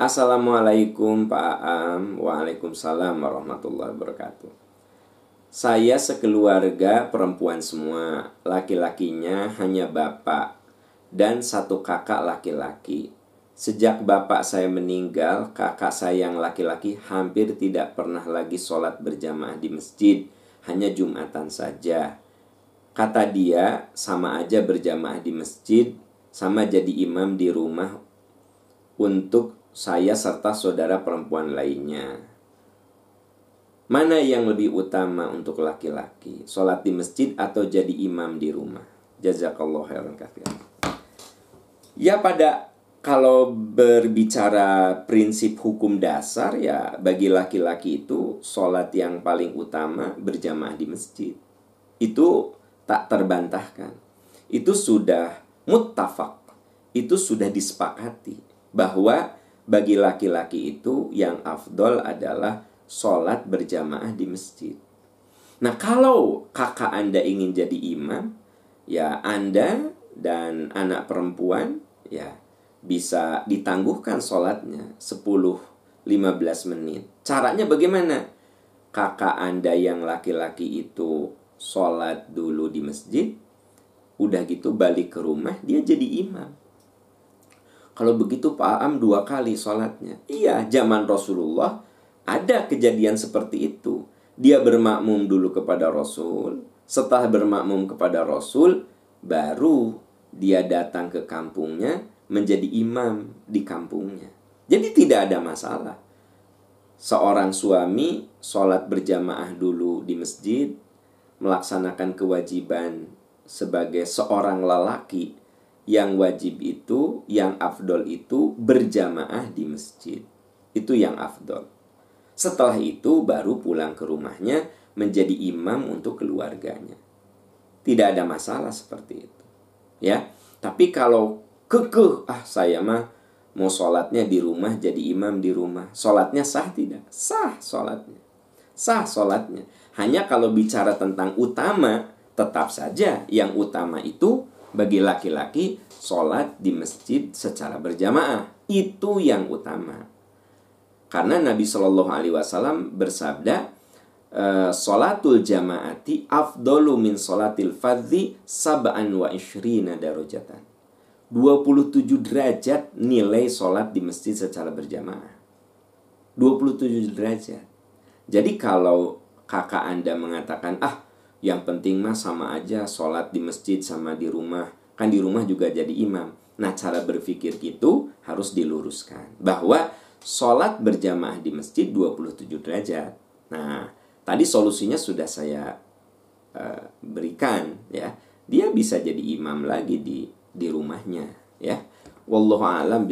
Assalamualaikum Pak Am. Waalaikumsalam warahmatullahi wabarakatuh. Saya sekeluarga perempuan semua. Laki-lakinya hanya bapak Dan satu kakak laki-laki. Sejak bapak saya meninggal Kakak saya yang laki-laki hampir tidak pernah lagi sholat berjamaah di masjid. Hanya jumatan saja. Kata dia sama aja berjamaah di masjid Sama jadi imam di rumah untuk saya serta saudara perempuan lainnya. Mana yang lebih utama untuk laki-laki? Sholat di masjid atau jadi imam di rumah? Jazakallah khairan kafir. Ya pada kalau berbicara prinsip hukum dasar ya bagi laki-laki itu sholat yang paling utama berjamaah di masjid. Itu tak terbantahkan. Itu sudah muttafaq. Itu sudah disepakati bahwa bagi laki-laki itu yang afdol adalah sholat berjamaah di masjid. Nah kalau kakak Anda ingin jadi imam, ya Anda dan anak perempuan ya bisa ditangguhkan sholatnya 10-15 menit. Caranya bagaimana? Kakak Anda yang laki-laki itu sholat dulu di masjid, udah gitu balik ke rumah, dia jadi imam. Kalau begitu Pak Am dua kali sholatnya. Iya, zaman Rasulullah ada kejadian seperti itu. Dia bermakmum dulu kepada Rasul. Setelah bermakmum kepada Rasul, baru dia datang ke kampungnya menjadi imam di kampungnya. Jadi tidak ada masalah. Seorang suami sholat berjamaah dulu di masjid, melaksanakan kewajiban sebagai seorang lelaki yang wajib itu, yang afdol itu berjamaah di masjid. Itu yang afdol. Setelah itu baru pulang ke rumahnya menjadi imam untuk keluarganya. Tidak ada masalah seperti itu. Ya, tapi kalau kekeh, ah saya mah mau sholatnya di rumah jadi imam di rumah. Sholatnya sah tidak? Sah sholatnya. Sah sholatnya. Hanya kalau bicara tentang utama, tetap saja yang utama itu bagi laki-laki sholat di masjid secara berjamaah. Itu yang utama. Karena Nabi Shallallahu Alaihi Wasallam bersabda eh, sholatul jamaati afdolu min sholatil fadhi sab'an wa ishrina darajatan. 27 derajat nilai sholat di masjid secara berjamaah. 27 derajat. Jadi kalau kakak anda mengatakan ah yang penting mah sama aja sholat di masjid sama di rumah. Kan di rumah juga jadi imam. Nah cara berpikir itu harus diluruskan. Bahwa sholat berjamaah di masjid 27 derajat. Nah tadi solusinya sudah saya uh, berikan ya. Dia bisa jadi imam lagi di di rumahnya ya. Wallahu alam